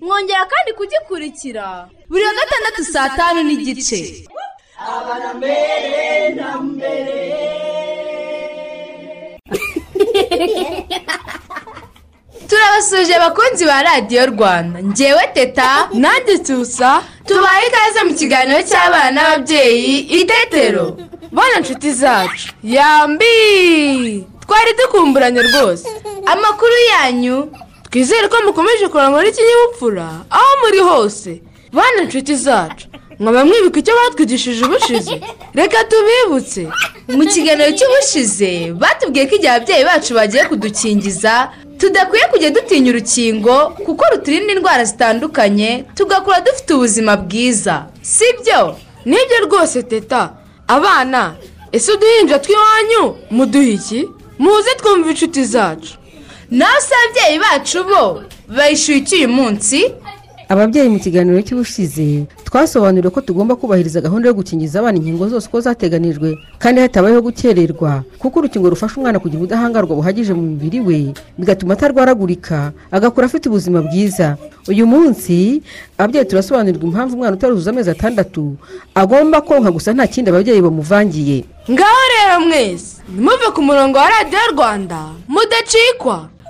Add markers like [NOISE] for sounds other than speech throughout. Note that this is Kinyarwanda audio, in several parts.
Mwongera kandi kugikurikira. Buri wa gatandatu saa tanu n'igice. Turabasuje abakunzi ba radiyo rwanda. Ngewe teta nanjye cyusa tubaye ikaze mu kiganiro cy'abana n'ababyeyi itetero bana nshuti zacu. Yambi! Twari dukumburanye rwose. Amakuru yanyu twizere ko mukomeje kurangwa n'ikinyabupfura aho muri hose. Bana nshuti zacu. Mwaba mwibuka icyo batwigishije ubushize. Reka tubibutse. Mu kiganiro cy'ubushize batubwiye ko igihe ababyeyi bacu bagiye kudukingiza tudakwiye kujya dutinya urukingo kuko ruturinda indwara zitandukanye tugakura dufite ubuzima bwiza. Si byo? Nibyo rwose teta. Abana ese uduhinja tw'iwanyu? Muduha iki? Muze twumve inshuti zacu. Nawe se ababyeyi bacu bo bayishyuye iki uyu munsi ababyeyi mu kiganiro cy'ubushize twasobanuriwe ko tugomba kubahiriza gahunda yo gukingiza abana inkingo zose uko zateganijwe kandi hatabayeho gukererwa kuko urukingo rufasha umwana kugira ubudahangarwa buhagije mu mubiri we bigatuma atarwaragurika agakura afite ubuzima bwiza. Uyu munsi ababyeyi turasobanurirwa impamvu umwana utaruzuza amezi atandatu agomba konka gusa nta kindi ababyeyi bamuvangiye. Ngaho rero mwese ntimuve ku murongo wa radiyo rwanda mudacikwa.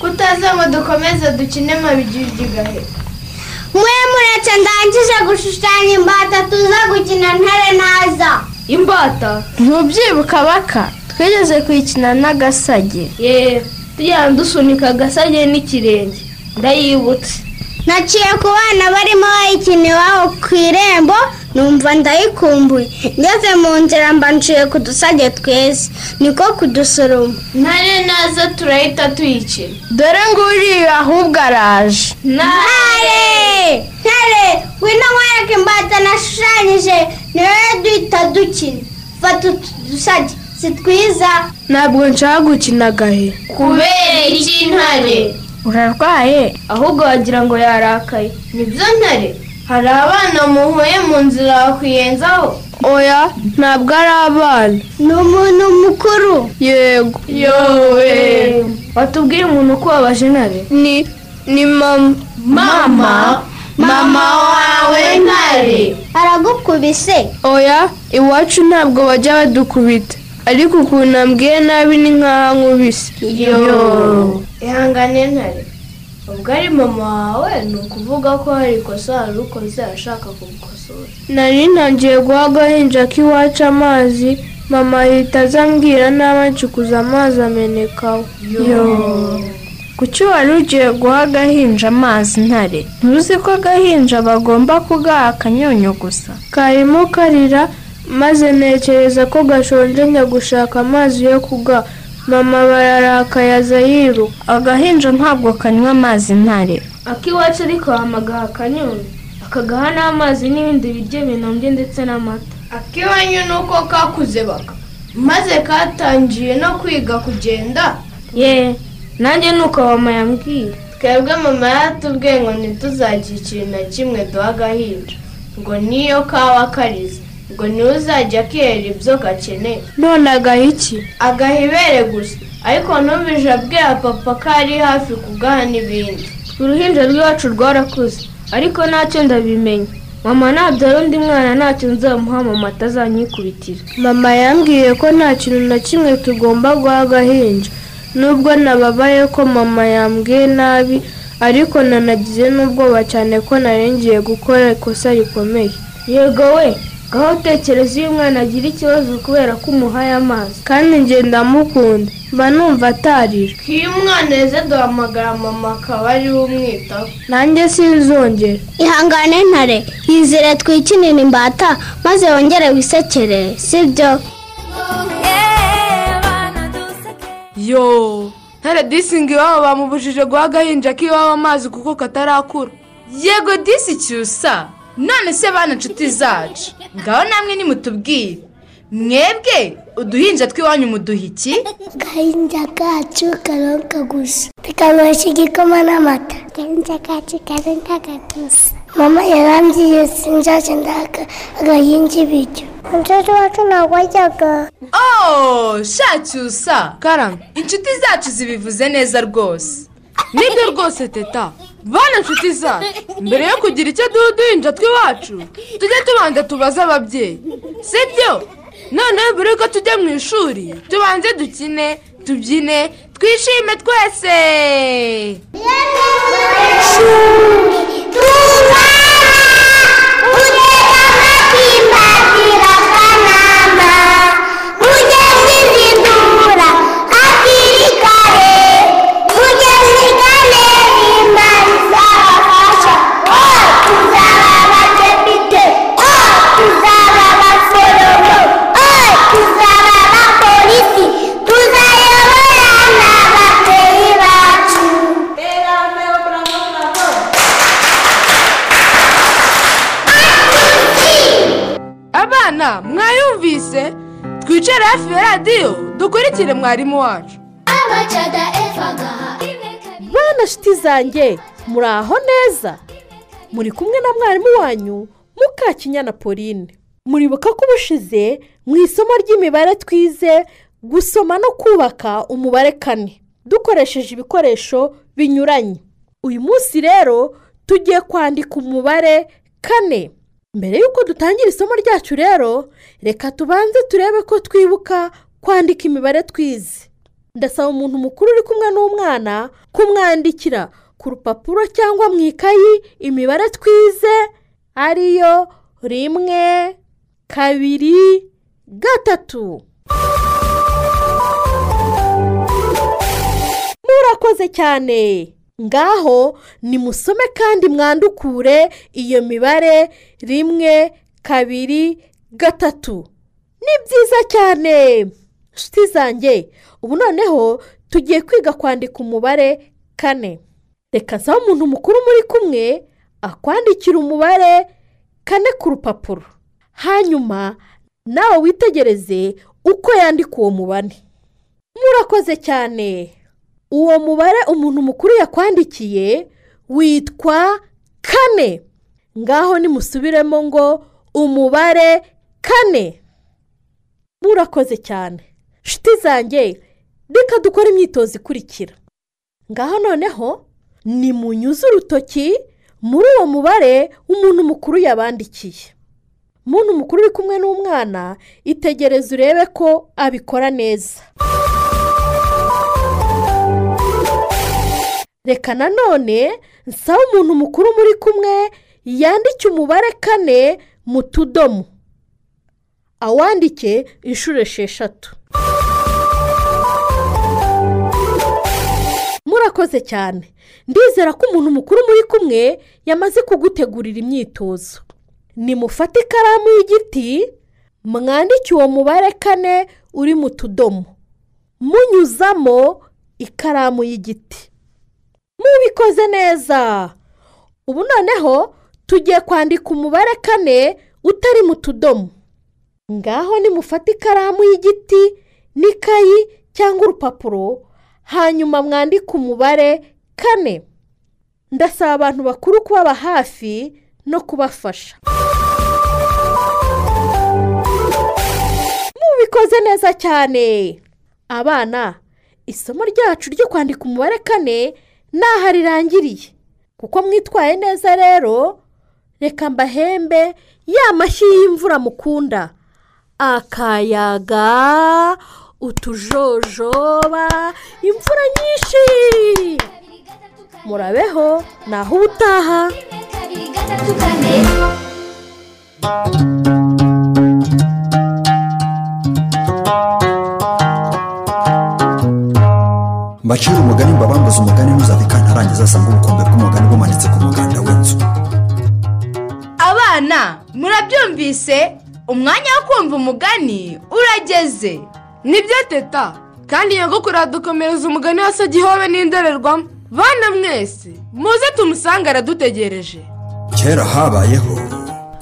Kutaza ngo dukomeze dukine gahe mwe muretse ndangije gushushanya imbata tuza gukina ntare naza. Imbata? Ntubyibuka baka twigeze kuyikina n'agasage. Yeee tujyana dusunika agasage n'ikirenge. Ndayibutse. Naciye ku bana barimo bayikina iwabo ku irembo numva ndayikumbuye. Ngeze mu nzira mba nciye ku dusage tweza niko kudusoroma. Ntare naza turahita tuyikina dore nguriya ahubwo araje. Ntare! Ntare! Ngwino nkwereke imbata nashushanyije. Niwe duhita dukina. Fata utu dusage. Si twiza. Ntabwo nshaka gukina gahe kubera iki ntare? Urarwaye? Ahubwo wagira ngo yarakaye. Nibyo ntare? Hari abana muhuye mu nzira wakwiyenzaho oya ntabwo ari abana. Ni umuntu mukuru. Yego. Yowe. Watubwiye umuntu uko wabaje ntare ni ni mama mama. Mama wawe ntare aragukubise. Oya iwacu ntabwo bajya badukubita. Ariko ukuntu ambwiye nabi ni nk'aho ankubise yo. Ihangane ntare ubwo ari mama wawe? Ni ukuvuga ko hari ikosa wari ukoze ashaka kugukosora. Nari ntangiye guha agahinja k'iwacu amazi. Mama ahita aza ambwira nabi ancukuza amazi amenekaho yo. Kuki wari ugiye guha agahinja amazi ntare? Ntuzi ko agahinja bagomba kugaha akanyonyo gusa. Karimo karira maze ntekereza ko gashonje njya gushaka amazi yo kugaha. Mama bararakaye aza yiruka. Agahinja ntabwo kanywa amazi ntare. Akiwacu ariko hamagaha akanyoni. Akagaha n'amazi n'ibindi biryo binombye ndetse n'amata. Akiwanyu ni uko kakuze baka. Maze katangiye no kwiga kugenda. Ye nanjye ni uko mama yambwiye. Twebwe mama yaratubwiye ngo ntituzagire ikintu na kimwe duha agahinja. Ngo niyo kaba karize. Ngo ni we uzajya akihera ibyo gakeneye. None agaha iki? Agaha ibere gusa. Ariko numvise abwira papa ko ari hafi kugaha n'ibindi uruhinja rw'iwacu rwarakuze. Ariko ntacyo ndabimenya. Mama nabyara undi mwana ntacyo nzamuha mama atazanyikubitira mama yambwiye ko nta kintu na kimwe tugomba guha agahinja. Nubwo nababaye ko mama yambwiye nabi ariko nanagize n'ubwoba cyane ko narengiye gukora ikosa rikomeye. Yego we. Ngaho utekereza iyo umwana agira ikibazo kubera ko umuhaye amazi. Kandi njye ndamukunda. Mba numva atarira. Iyo umwana yeze duhamagara mama akaba ari we umwitaho. Nanjye sinzongera. Ihangane ntare. Yizere twikinira imbata maze wongere wisekere sibyo? Yo ntare disingi iwabo bamubujije guha agahinja k'iwabo amazi kuko katarakura. Yego disi cyusa. None se bana inshuti zacu. Ngaho namwe nimutubwire. Mwebwe uduhinja tw'iwanyu muduha iki agahinja kacu karonka gusa. Tukanywesha igikoma n'amata. Agahinja kacu karonka gusa mama yarambwiye sinzaje ndaka agahinja ibiryo. Umusaza wacu ntabwo ajyaga. Oh shacyusa karame inshuti zacu zibivuze neza rwose. Nibyo rwose teta. Bana inshuti zacu. Mbere yo kugira icyo duha uduhinja tw'iwacu tujye tubanza tubaze ababyeyi. Sibyo noneho mbere yuko tujya mu ishuri tubanze dukine tubyine twishime twese. Abana twicare hafi ya radiyo. Dukurikire mwarimu wacu. Bana shiti zanjye muri aho neza? Muri kumwe na mwarimu wanyu mukakinyana pauline. Muribuka ko ubushize mu isomo ry'imibare twize gusoma no kubaka umubare kane. Dukoresheje ibikoresho binyuranye. Uyu munsi rero tugiye kwandika umubare kane. Mbere y'uko dutangira isomo ryacu rero reka tubanze turebe ko twibuka kwandika imibare twize. Ndasaba umuntu mukuru uri kumwe n'umwana kumwandikira ku rupapuro cyangwa mu ikayi imibare twize ariyo rimwe kabiri gatatu. Murakoze cyane. Ngaho nimusome kandi mwandukure iyo mibare rimwe kabiri gatatu. Ni byiza cyane. Inshuti zanjye ubu noneho tugiye kwiga kwandika umubare kane. Reka nsaba umuntu mukuru muri kumwe akwandikira umubare kane ku rupapuro. Hanyuma nawe witegereze uko yandika uwo mubare murakoze cyane. Uwo mubare umuntu mukuru yakwandikiye witwa kane. Ngaho nimusubiremo ngo umubare kane. Murakoze cyane. Nshuti zanjye reka dukore imyitozo ikurikira. Ngaho noneho nimunyuze urutoki muri uwo mubare umuntu mukuru yabandikiye. Umuntu mukuru uri kumwe n'umwana itegereze urebe ko abikora neza. Reka nanone nsaba umuntu mukuru muri kumwe yandike umubare kane mu tudomo. Awandike inshuro esheshatu. Murakoze cyane. Ndizera ko umuntu mukuru muri kumwe yamaze kugutegurira imyitozo. Nimufate ikaramu y'igiti mwandike uwo mubare kane uri mu tudomo. Munyuzamo ikaramu y'igiti. Mubikoze neza. Ubu noneho tugiye kwandika umubare kane utari mu tudomo. Ngaho nimufate ikaramu y'igiti n'ikayi cyangwa urupapuro hanyuma mwandike umubare kane. Ndasaba abantu bakuru kubaba hafi no kubafasha. Mubikoze neza cyane. Abana isomo ryacu ryo kwandika umubare kane ntaho rirangiriye kuko mwitwaye neza rero reka mbahembe ya mashyi y'imvura mukunda. Akayaga utujojoba imvura nyinshi. Murabeho naho ubutaha. Mbacire umugani mbabambuze umugani ntuzave kantarangiza asanga ubukombe bw'umugani bumanitse ku muganda w'inzu. Abana murabyumvise? Umwanya wo kumva umugani urageze. Nibyo teta. Kandi nyogokuru aradukomereza umugani wa sagihobe n'indorerwamo. Bana mwese muze tumusange aradutegereje. Kera habayeho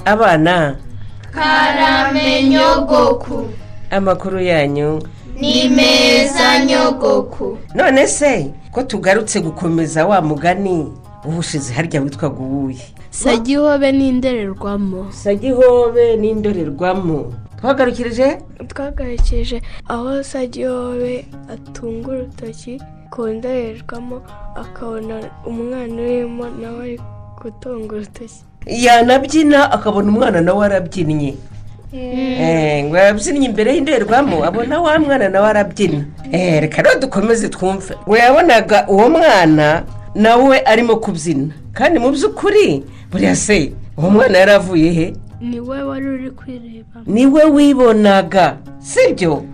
abana karame nyogoku amakuru yanyu ni meza nyogoku. None se ko tugarutse gukomeza wa mugani ubushize harya witwaga uwuye sagihobe n'indorerwamo sagihobe n'indorerwamo twagarukirije twagarukije aho sagihobe atunga urutoki ku ndorerwamo akabona umwana urimo nawe ari gutunga urutoki. Yanabyina akabona umwana nawe arabyinnye ngo yabyinnye imbere y'indorerwamo abona wa mwana nawe arabyinnye Eh, reka rero dukomeze twumve. Ngo yabonaga uwo mwana nawe arimo kubyina. Kandi mu by'ukuri buriya se uwo mwana yari avuye he? Ni we wari uri kwireba. Niwe wibonaga sibyo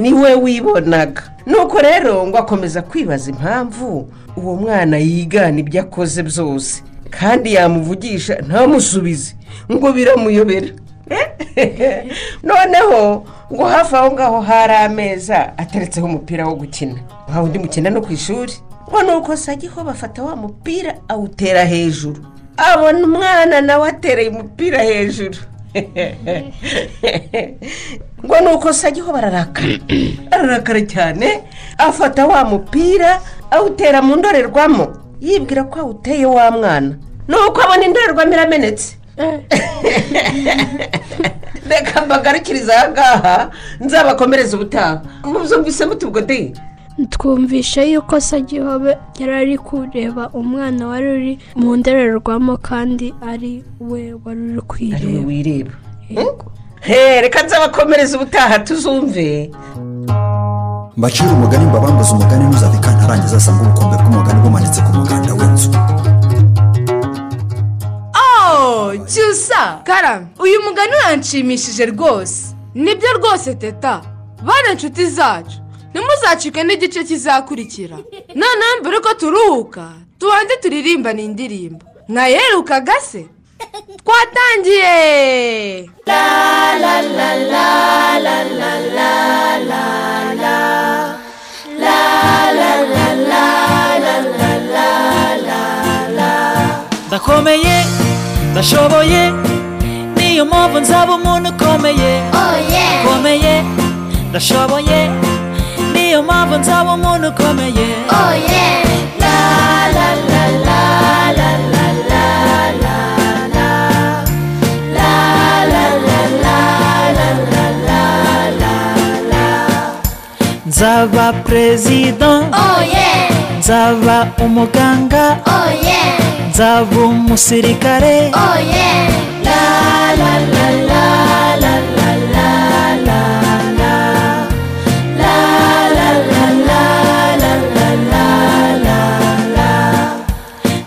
ni we wibonaga. Nuko rero ngo akomeza kwibaza impamvu uwo mwana yigana ibyo akoze byose. Kandi yamuvugisha ntamusubize ngo biramuyobera. [LAUGHS] noneho ngo hafi aho ngaho hari ameza ateretseho umupira wo gukina. Nka undi mukina no ku ishuri. Ngo nuko sagiho bafata wa mupira awutera hejuru. Abona umwana nawe atereye umupira hejuru. [LAUGHS] Ngo nuko sagiho bararakara. [CLEARS THROAT] Ararakara cyane. Afata wa mupira awutera mu ndorerwamo. Yibwira ko awuteye wa mwana. Nuko abona indorerwamo iramenetse. Reka mbagarukiriza aha ngaha nzabakomereza ubutaha. Mubyumvise mutubwo de twumvishe yuko sagihobe yari ari kureba umwana wari uri mu ndorerwamo kandi ari we wari uri kwireba. Wireba. He reka nzabakomereza ubutaha tuzumve. Mbacire umugani mbabambuze umugani ntuzave kantarangiza asanga ubukombe bw'umugani bumanitse ku muganda w'inzu. Oh cyusa karame uyu mugani uranshimishije rwose ni byo rwose teta bana inshuti zacu ntimuzacike n'igice kizakurikira noneho mbere ko turuhuka tubanze turirimbane indirimbo mwayerukaga se twatangiye ndakomeye ndashoboye niyo mpamvu nzaba umuntu ukomeye ukomeye ndashoboye niyo mpamvu nzaba umuntu ukomeye nzaba perezida nzaba umuganga nzaba umusirikare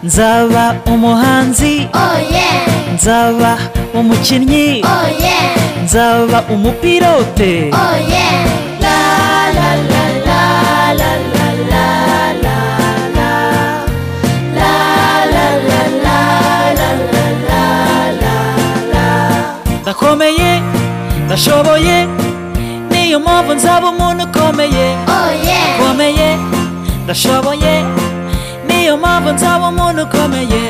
nzaba umuhanzi nzaba umukinnyi nzaba umupilote ndakomeye ndashoboye niyo mpamvu nzaba umuntu ukomeye ukomeye ndashoboye niyo mpamvu nzaba umuntu ukomeye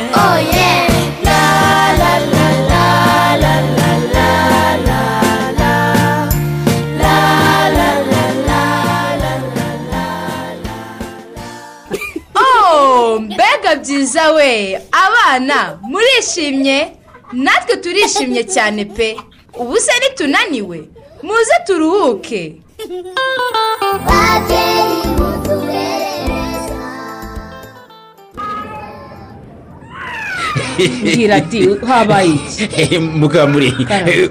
oh mbega byiza we abana murishimye natwe turishimye cyane pe. Ubu se nitunaniwe muze turuhuke. Mbwira ati [LAUGHS] habaye iki mukamuri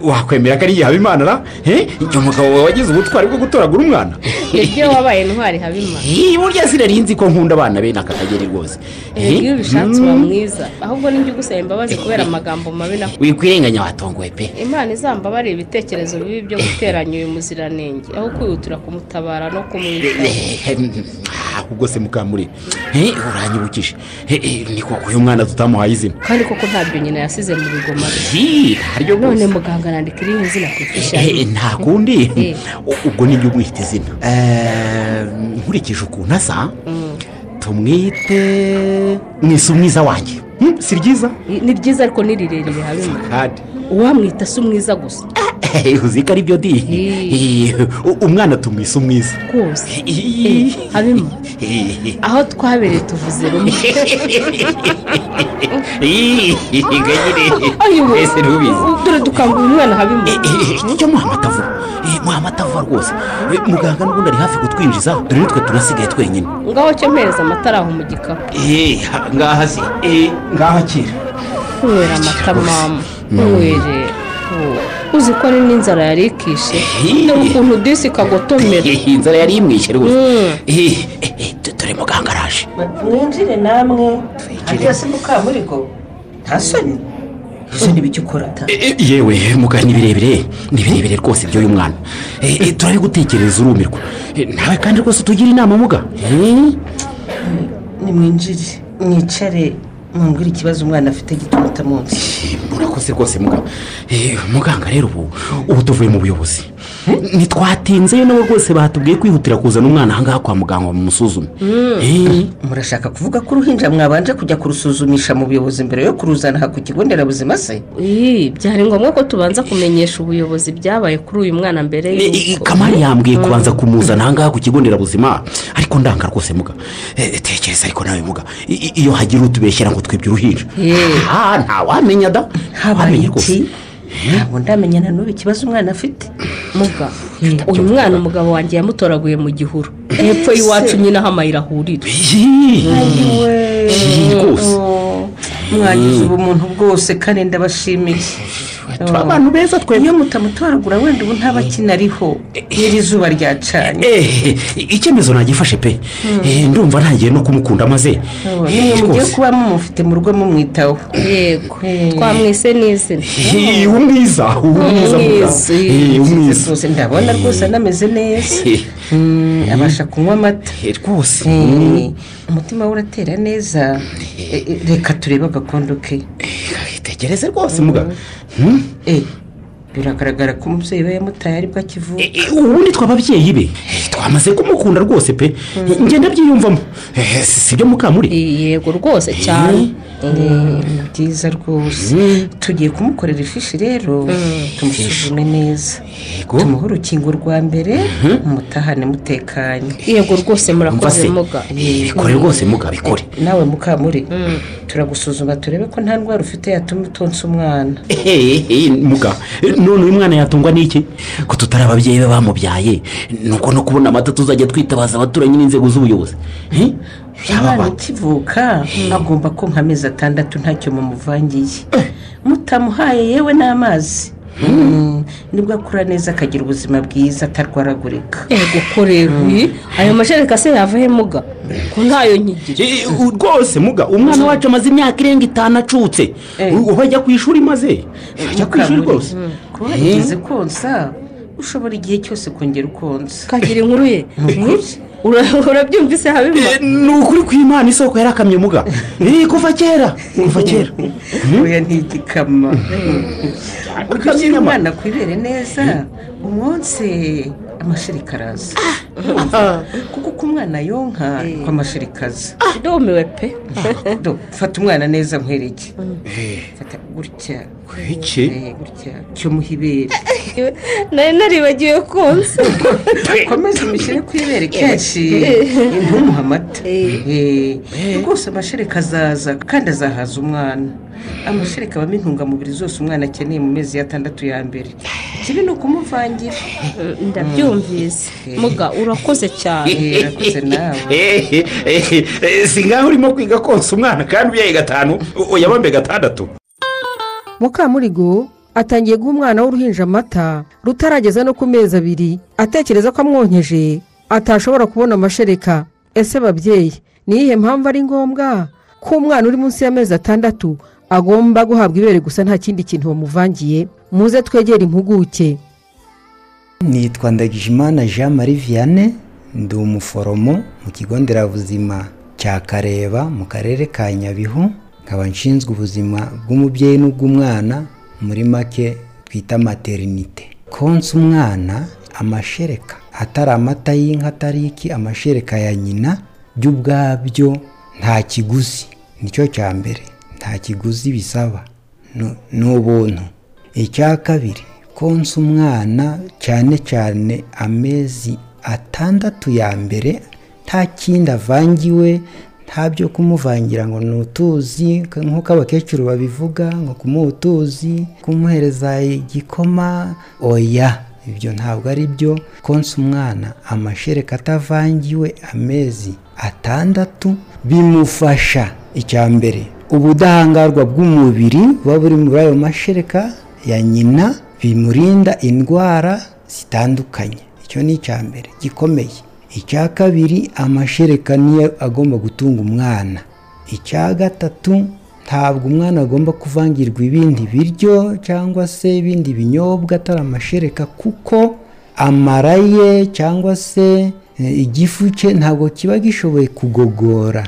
wakwemera ko ari igihe habimana ra icyo mugabo wawe wagize ubutwari bwo gutoragura umwana. [LAUGHS] Ibyo wabaye intwari habimana. Burya sinarinzi ko nkunda abana bene aka kageni rwose. Iyo Eh, ubishatse uba mwiza. Ahubwo n'ibyo ugusaba imbabazi kubera amagambo mabi na wikwirenganya watongowe pe. Imana izambabare ibitekerezo bibi byo guteranya uyu muziranenge. Aho kwihutira kumutabara no kumwitaho. Ahubwo se mukamuri. Eh, uranyibukije. Ni koko uyu mwana tutamuhaye izina. Kandi koko ntabyo nyina yasize mu bigoma none muganga arandika irihe zina ku eh, nta kundi ubwo ni byo umwita izina. Nkurikije ukuntu asa? Tumwite mwise umwiza wanjye. Hmm, si ryiza? Ni ryiza ariko ni rirerire kandi uwamwita si umwiza gusa. Uzi ko ari byo di umwana tumwise umwiza rwose. Habima aho twabereye tuvuze rumwe. Ayiwe, ese ntubizi. Dore dukangura umwana habima icyo muha amatavu muha amatavu rwose. Muganga n'ubundi ari hafi kutwinjiza dore nitwe turasigaye twenyine. Ngaho cyo mpereza amatara aho mu gikapu. Ha- ngaha si. Ngaha kera nywera amata mama. Nywere Oh, uzi ko ari n'inzara yari ikishe? Dore ukuntu disi kagotomera inzara yari imwishe rwose. Eh, dore muganga araje. Mwinjire namwe. Harya se mukamurigo nta soni izo ni bicyo ukora ta? Eh, yewe muganga ni birebire. Ni birebire rwose by'uyu mwana. Eh, eh, turabigutekereza urumirwa. Nawe kandi rwose tugira inama muga. Eh? nimwinjire mwicare mwumvire ikibazo umwana afite gituma utamunsi murakoze rwose muga Eh, muganga rero ubu ubu tuvuye mu buyobozi. Ntitwatinzeyo nabo rwose batubwiye kwihutira kuzana umwana ahangaha kwa muganga ngo mumusuzume Eh, murashaka kuvuga ko uruhinja mwabanje kujya kurusuzumisha mu buyobozi mbere yo kuruzana aha ku kigo nderabuzima se? Byari ngombwa ko tubanza kumenyesha ubuyobozi byabaye kuri uyu mwana mbere y'uko kamari yambwiye kubanza kumuzana ahangaha ku kigo nderabuzima. Ariko ndanga rwose muga. Eh, tekereza ariko nawe muga. Iyo hagira utubeshyera ngo twibye uruhinja. Ah, ntawamenya da. Habaye iki ntabwo ndamenya na n'ubu ikibazo umwana afite uyu mwana umugabo wanjye yamutoraguye mu gihuru hepfo y'iwacu nyine aho amayira ahurira mwagize ubumuntu bwose kandi ndabashimiye turi abantu beza twebwe iyo mutamutoragura wenda ubu ntaba akinariho n'iri zuba ryacanye Eh, icyemezo nagifashe pe. Eh, ndumva ntangiye no kumukunda maze. Nimwe mugiye kuba mumufite mu rugo mumwitaho. Yego. Twamwise n'izina Eh, umwiza umwiza muga Umwiza, Eh, umwiza. rwose ndabona rwose anameze neza. Abasha kunywa amata. Rwose. Eh, umutima we uratera neza. Eh, eh, reka turebe agakondo ke. Tegereze rwose muga. Eh, biragaragara ko umubyeyi we yamutaye ari bwo akivuka ubundi twe ababyeyi be. Eh, twamaze kumukunda rwose pe. Ngenda byiyumvamo Eh, si si byo mukamuri. Yego rwose cyane. Ni byiza rwose. Tugiye kumukorera ifishi rero. Tumusuzume neza. Tumuhe urukingo rwa mbere. Mutahane mutekanye. Yego rwose murakoze muga. Bikore rwose muga bikore. Nawe mukamuri turagusuzuma turebe ko nta ndwara ufite yatuma utonsa umwana. Eh, eh, muga. Eh, none uyu mwana yatungwa n'iki? Ko tutari ababyeyi be bamubyaye? Nuko no kubona amata tuzajya twitabaza abaturanyi n'inzego z'ubuyobozi. Eh? umwana ukivuka agomba konka amezi atandatu ntacyo mumuvangiye. Mutamuhaye yewe n'amazi. Mm, ni bwo akura neza akagira ubuzima bwiza atarwaragurika. Yego ko rero ih, ayo mashereka se yava he muga? Ko ntayo nkigira Eh, rwose muga. Umwana wacu amaze imyaka irenga itanu acutse. Ubu ajya ku ishuri maze? Ajya ku ishuri rwose. Kuba yigeze konsa ushobora igihe cyose kongera ukonsa. Kagira inkuru ye. [LAUGHS] Ura- urabyumvise habima ni ukuri kw'imana isoko yarakamye muga. Eh, kuva kera. Kuva kera. [LAUGHS] Oya ntigikama ujya ushyira umwana ku ibere neza umwonse amashereka araza kuko uko umwana yonka niko amashereka aza ndumiwe pe. [LAUGHS] Do, fata umwana neza nkwereke fata gutya. Eh, gutya. Cyo muha ibere nari naribagiwe konsa. [LAUGHS] Komeza umushyire ku ibere kenshi. Ntumuhe amata. Eh, rwose amashereka azaza kandi azahaza umwana. Amashereka abamo intungamubiri zose umwana akeneye mu mezi atandatu ya mbere. Ikibi ni ukumuvangira. Ndabyumvise. Muga urakoze cyane. Eh, urakoze nawe. [LAUGHS] Eh, eh, eh, si ngaho urimo kwiga konsa umwana kandi ubyaye gatanu uyabambe gatandatu. Mukamurigo atangiye guha umwana w'uruhinja amata rutarageza no ku mezi abiri atekereza ko amwonkeje. Atashobora kubona amashereka. Ese babyeyi ni iyihe mpamvu ari ngombwa? Ko umwana uri munsi y'amezi atandatu agomba guhabwa ibere gusa nta kindi kintu bamuvangiye? Muze twegere impuguke. Nitwa ndagijimana jean marie vianney ndi umuforomo mu kigo nderabuzima cya kareba mu karere ka nyabihu nkaba nshinzwe ubuzima bw'umubyeyi n'ubw'umwana muri make twita materinite konsa umwana amashereka. Atari amata y'inka atari iki? Amashereka ya nyina byo ubwabyo nta kiguzi. Nicyo cya mbere nta kiguzi bisaba. Ni ubuntu icya kabiri konsa umwana cyane cyane amezi atandatu ya mbere nta kindi avangiwe nta byo kumuvangira ngo ni utuzi nk'uko abakecuru babivuga ngo kumuha utuzi kumuhereza igikoma oya ibyo ntabwo ari byo. Konsa umwana amashereka atavangiwe amezi atandatu bimufasha. Icya mbere ubudahangarwa bw'umubiri buba buri muri ayo mashereka ya nyina bimurinda indwara zitandukanye. Icyo ni icya mbere gikomeye. Icya kabiri amashereka niyo agomba gutunga umwana. Icya gatatu ntabwo umwana agomba kuvangirwa ibindi biryo cyangwa se ibindi binyobwa atari amashereka kuko amara ye cyangwa se eh, igifu cye ntabwo kiba gishoboye kugogora.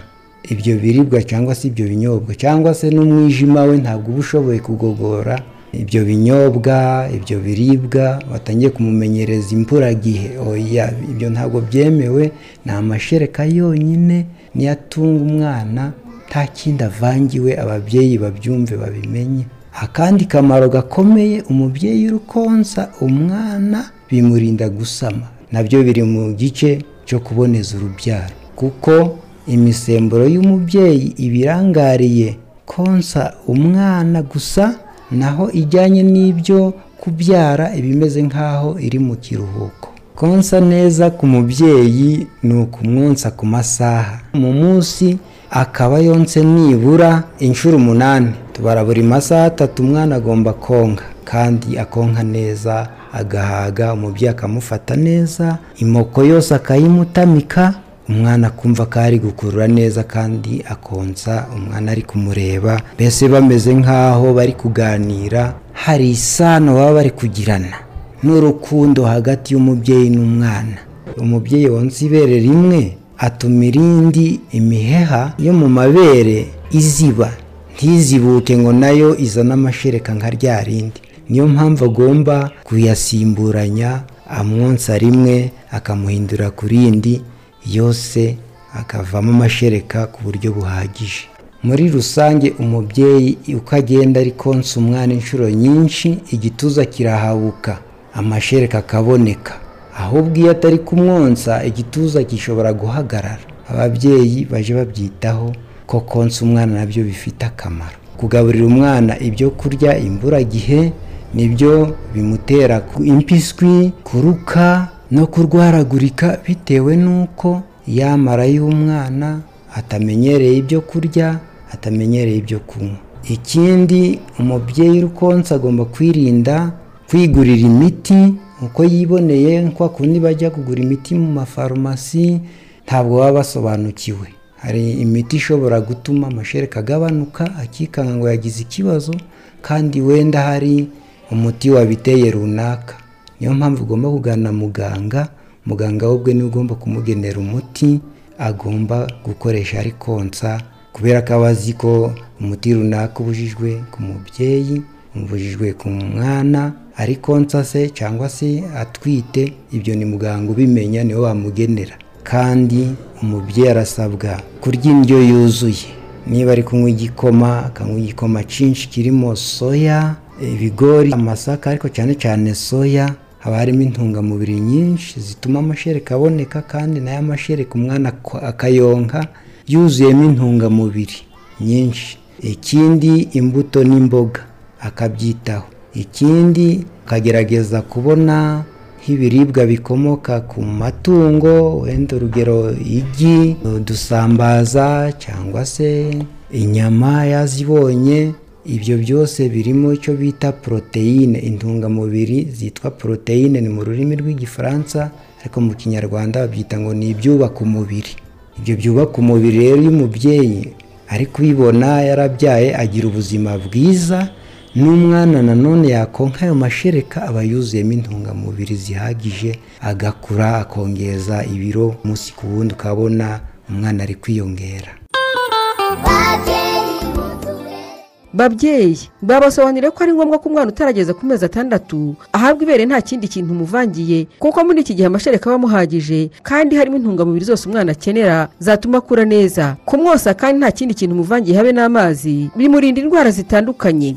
Ibyo biribwa cyangwa se ibyo binyobwa cyangwa se n'umwijima we ntabwo uba ushoboye kugogora. Ibyo binyobwa ibyo biribwa batangiye kumumenyereza imburagihe oya ibyo ntabwo byemewe ni amashereka yonyine niyo atunga umwana nta kindi avangiwe ababyeyi babyumve babimenye. Akandi kamaro gakomeye umubyeyi uri konsa umwana bimurinda gusama. Nabyo biri mu gice cyo kuboneza urubyaro. Kuko imisemburo y'umubyeyi ibirangariye konsa umwana gusa naho ijyanye n'ibyo kubyara iba imeze nk'aho iri mu kiruhuko. Konsa neza ku mubyeyi ni ukumwonsa ku masaha. Mu munsi akaba yonse nibura inshuro umunani. Tubara buri masaha atatu umwana agomba konka kandi akonka neza agahaga umubyeyi akamufata neza imoko yose akayimutamika umwana akumva ko ari gukurura neza kandi akonsa umwana ari kumureba mbese bameze nk'aho bari kuganira hari isano baba bari kugirana. N'urukundo hagati y'umubyeyi n'umwana. Umubyeyi wonsa ibere rimwe atuma irindi imiheha yo mu mabere iziba. Ntizibuke ngo na yo izane amashereka nka rya rindi. Niyo mpamvu agomba kuyasimburanya amwonsa rimwe akamuhindura ku rindi yose akavamo amashereka ku buryo buhagije. Muri rusange umubyeyi uko agenda ari konsa umwana inshuro nyinshi igituza kirahabuka amashereka akaboneka. Ahubwo iyo atari kumwonsa igituza gishobora guhagarara. Ababyeyi baje babyitaho ko konsa umwana na byo bifite akamaro. Kugaburira umwana ibyo kurya imburagihe ni byo bimutera impiswi kuruka no kurwaragurika bitewe n'uko yamara y'umwana atamenyereye ibyo kurya atamenyereye ibyo kunywa. Ikindi umubyeyi uri konsa agomba kwirinda kwigurira imiti uko yiboneye kwa kundi bajya kugura imiti mu mafarumasi ntabwo baba basobanukiwe. Hari imiti ishobora gutuma amashereka agabanuka akikanga ngo yagize ikibazo kandi wenda hari umuti wabiteye runaka. Niyo mpamvu ugomba kugana muganga muganga we ubwe ni we ugomba kumugenera umuti agomba gukoresha ari konsa kubera ko aba azi ko umuti runaka ubujijwe ku mubyeyi ubujijwe ku mwana ari konsa se cyangwa se atwite ibyo ni muganga ubimenya ni we wamugenera. Kandi umubyeyi arasabwa kurya indyo yuzuye. Niba ari kunywa igikoma akanywa igikoma cyinshi kirimo soya ibigori amasaka ariko cyane cyane soya haba harimo intungamubiri nyinshi zituma amashereka aboneka kandi na yo mashereka umwana ak- akayonka yuzuyemo intungamubiri nyinshi. Ikindi imbuto n'imboga akabyitaho. Ikindi akagerageza kubona nk'ibiribwa bikomoka ku matungo wenda urugero igi udusambaza cyangwa se inyama yazibonye ibyo byose birimo icyo bita poroteyine intungamubiri zitwa poroteyine ni mu rurimi rw'igifaransa ariko mu kinyarwanda babyita ngo ni ibyubaka umubiri. Ibyo byubaka umubiri rero iyo umubyeyi ari kubibona yarabyaye agira ubuzima bwiza n'umwana nanone yakonka ayo mashereka aba yuzuyemo intungamubiri zihagije agakura akongeza ibiro umunsi ku wundi ukabona umwana ari kwiyongera. Babyeyi babasobanuriye ko ari ngombwa ko umwana utarageza ku mezi atandatu ahabwa ibere nta kindi kintu umuvangiye kuko muri iki gihe amashereka aba amuhagije kandi harimo intungamubiri zose umwana akenera zatuma akura neza. Kumwosa kandi nta kindi kintu umuvangiye habe n'amazi bimurinda indwara zitandukanye.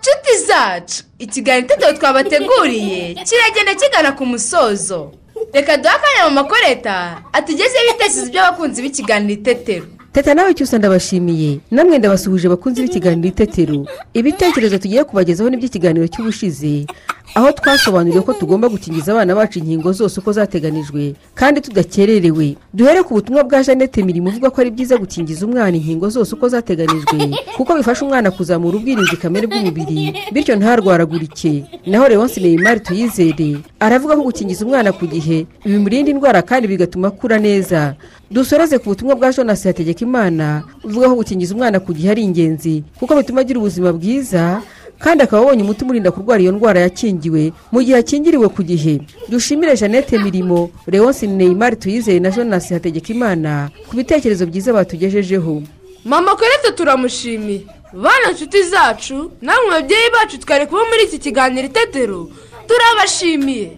Nshuti zacu ikiganiro itetero twabateguriye kiragenda kigana ku musozo. Reka duhe akanya mu makoreta atugezeho ibitekerezo by'abakunzi b'ikiganiro itetero. Teta nawe cyose ndabashimiye namwe ndabasuhuje bakunzi b'ikiganiro itetero ibitekerezo tugiye kubagezaho n'iby'ikiganiro cy'ubushize. Aho twasobanuriye ko tugomba gukingiza abana bacu inkingo zose uko zateganijwe kandi tudakererewe. Duhere ku butumwa bwa jeannette mirimo uvuga ko ari byiza gukingiza umwana inkingo zose uko zateganijwe kuko bifasha umwana kuzamura ubwirinzi kamere bw'umubiri bityo ntarwaragurike. Naho leonce neymar tuyizere aravuga ko gukingiza umwana ku gihe bimurinda indwara kandi bigatuma akura neza. Dusoreze ku butumwa bwa jonas hategekimana uvuga ko gukingiza umwana ku gihe ari ingenzi kuko bituma agira ubuzima bwiza kandi akaba abonye umuti umurinda kurwara iyo ndwara yakingiwe. Mu gihe akingiriwe ku gihe. Dushimire jeannette mirimo leonce neymar tuyizere na jonas hategekimana ku bitekerezo byiza batugejejeho. Mama korete turamushimiye? Bana nshuti zacu namwe babyeyi bacu twari kuba muri iki kiganiro itetero turabashimiye.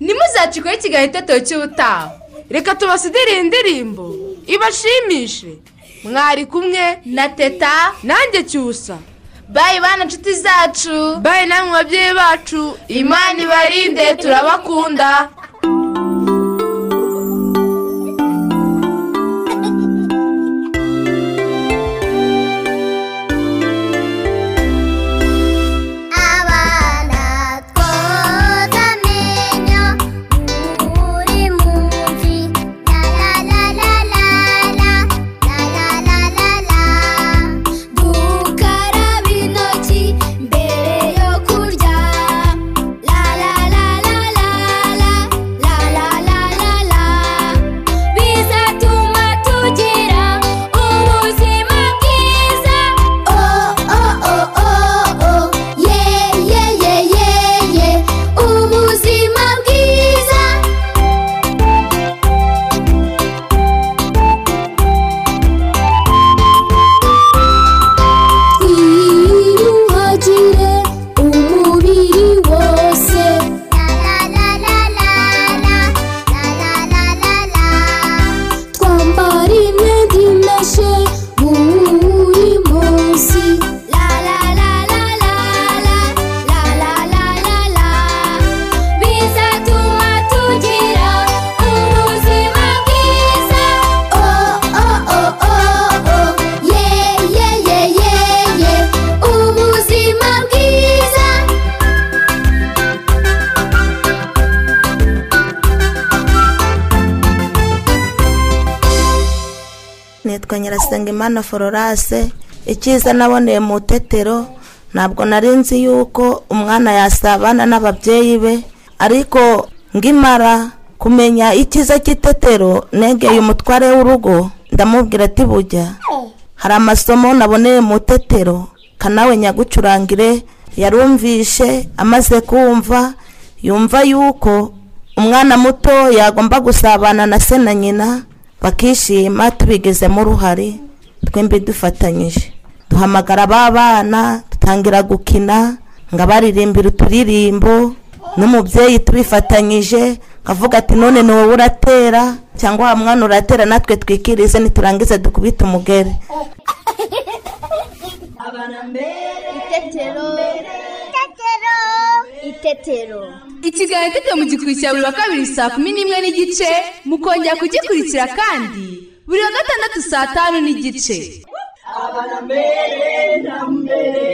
Ntimuzacikweho ikiganiro itetero cy'ubutaha. Reka tubasidire indirimbo ibashimishe. Mwari kumwe na teta nanjye cyusa. Bayi bana nshuti zacu. Bayi namwe babyeyi bacu. Imana ibarinde turabakunda. Nyirasengimana fororase icyiza naboneye mu tetero ntabwo nari nzi yuko umwana yasabana n'ababyeyi be ariko ngimara kumenya icyiza cy'itetero negeye umutware w'urugo ndamubwira ati bujya hari amasomo naboneye mu tetero kanawe nyagucurangire yarumvishe amaze kumva yumva yuko umwana muto yagomba gusabana na se na nyina bakishima tubigezemo uruhare twembi dufatanyije. Duhamagara ba bana dutangira gukina ngo abaririmbira uturirimbo n'umubyeyi tubifatanyije akavuga ati none ni wowe uratera cyangwa wa mwana uratera natwe twikirize niturangize dukubite umugere itetero. Itetero. Ikiganiro itetero mugikurikira buri wa kabiri saa kumi n'imwe n'igice mukongera kugikurikira kandi buri wa gatandatu saa tanu n'igice abana mbere na mbere